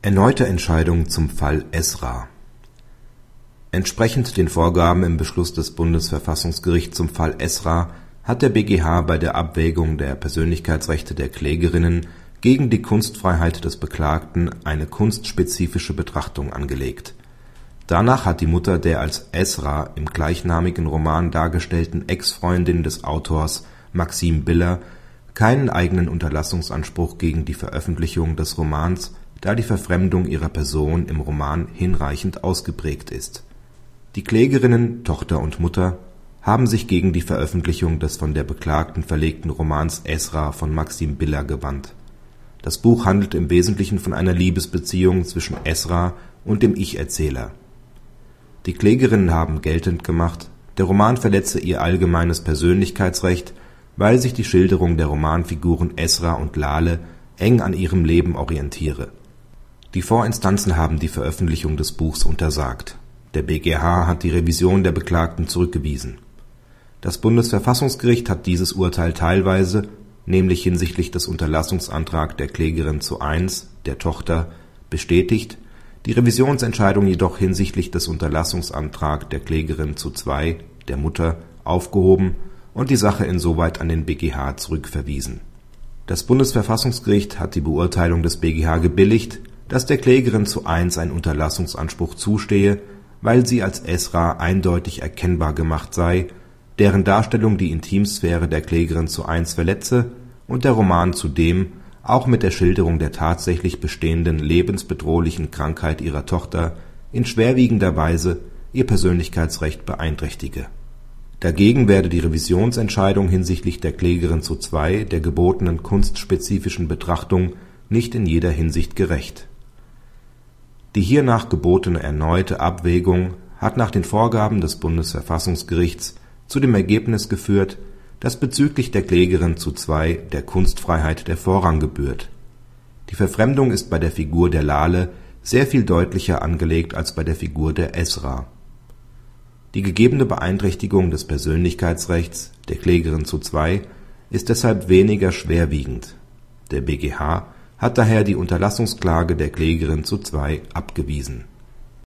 Erneute Entscheidung zum Fall Esra Entsprechend den Vorgaben im Beschluss des Bundesverfassungsgerichts zum Fall Esra hat der BgH bei der Abwägung der Persönlichkeitsrechte der Klägerinnen gegen die Kunstfreiheit des Beklagten eine kunstspezifische Betrachtung angelegt. Danach hat die Mutter der als Esra im gleichnamigen Roman dargestellten Ex-Freundin des Autors, Maxime Biller, keinen eigenen Unterlassungsanspruch gegen die Veröffentlichung des Romans, da die Verfremdung ihrer Person im Roman hinreichend ausgeprägt ist. Die Klägerinnen Tochter und Mutter haben sich gegen die Veröffentlichung des von der Beklagten verlegten Romans Esra von Maxime Biller gewandt. Das Buch handelt im Wesentlichen von einer Liebesbeziehung zwischen Esra und dem Ich-Erzähler. Die Klägerinnen haben geltend gemacht, der Roman verletze ihr allgemeines Persönlichkeitsrecht, weil sich die Schilderung der Romanfiguren Esra und Lale eng an ihrem Leben orientiere. Die Vorinstanzen haben die Veröffentlichung des Buchs untersagt. Der BgH hat die Revision der Beklagten zurückgewiesen. Das Bundesverfassungsgericht hat dieses Urteil teilweise, nämlich hinsichtlich des Unterlassungsantrags der Klägerin zu 1, der Tochter, bestätigt, die Revisionsentscheidung jedoch hinsichtlich des Unterlassungsantrags der Klägerin zu 2, der Mutter, aufgehoben und die Sache insoweit an den BgH zurückverwiesen. Das Bundesverfassungsgericht hat die Beurteilung des BgH gebilligt, dass der Klägerin zu 1 ein Unterlassungsanspruch zustehe, weil sie als Esra eindeutig erkennbar gemacht sei, deren Darstellung die Intimsphäre der Klägerin zu 1 verletze und der Roman zudem auch mit der Schilderung der tatsächlich bestehenden lebensbedrohlichen Krankheit ihrer Tochter in schwerwiegender Weise ihr Persönlichkeitsrecht beeinträchtige. Dagegen werde die Revisionsentscheidung hinsichtlich der Klägerin zu 2 der gebotenen kunstspezifischen Betrachtung nicht in jeder Hinsicht gerecht. Die hiernach gebotene erneute Abwägung hat nach den Vorgaben des Bundesverfassungsgerichts zu dem Ergebnis geführt, dass bezüglich der Klägerin zu 2 der Kunstfreiheit der Vorrang gebührt. Die Verfremdung ist bei der Figur der Lale sehr viel deutlicher angelegt als bei der Figur der Esra. Die gegebene Beeinträchtigung des Persönlichkeitsrechts der Klägerin zu 2 ist deshalb weniger schwerwiegend. Der BgH hat daher die Unterlassungsklage der Klägerin zu 2 abgewiesen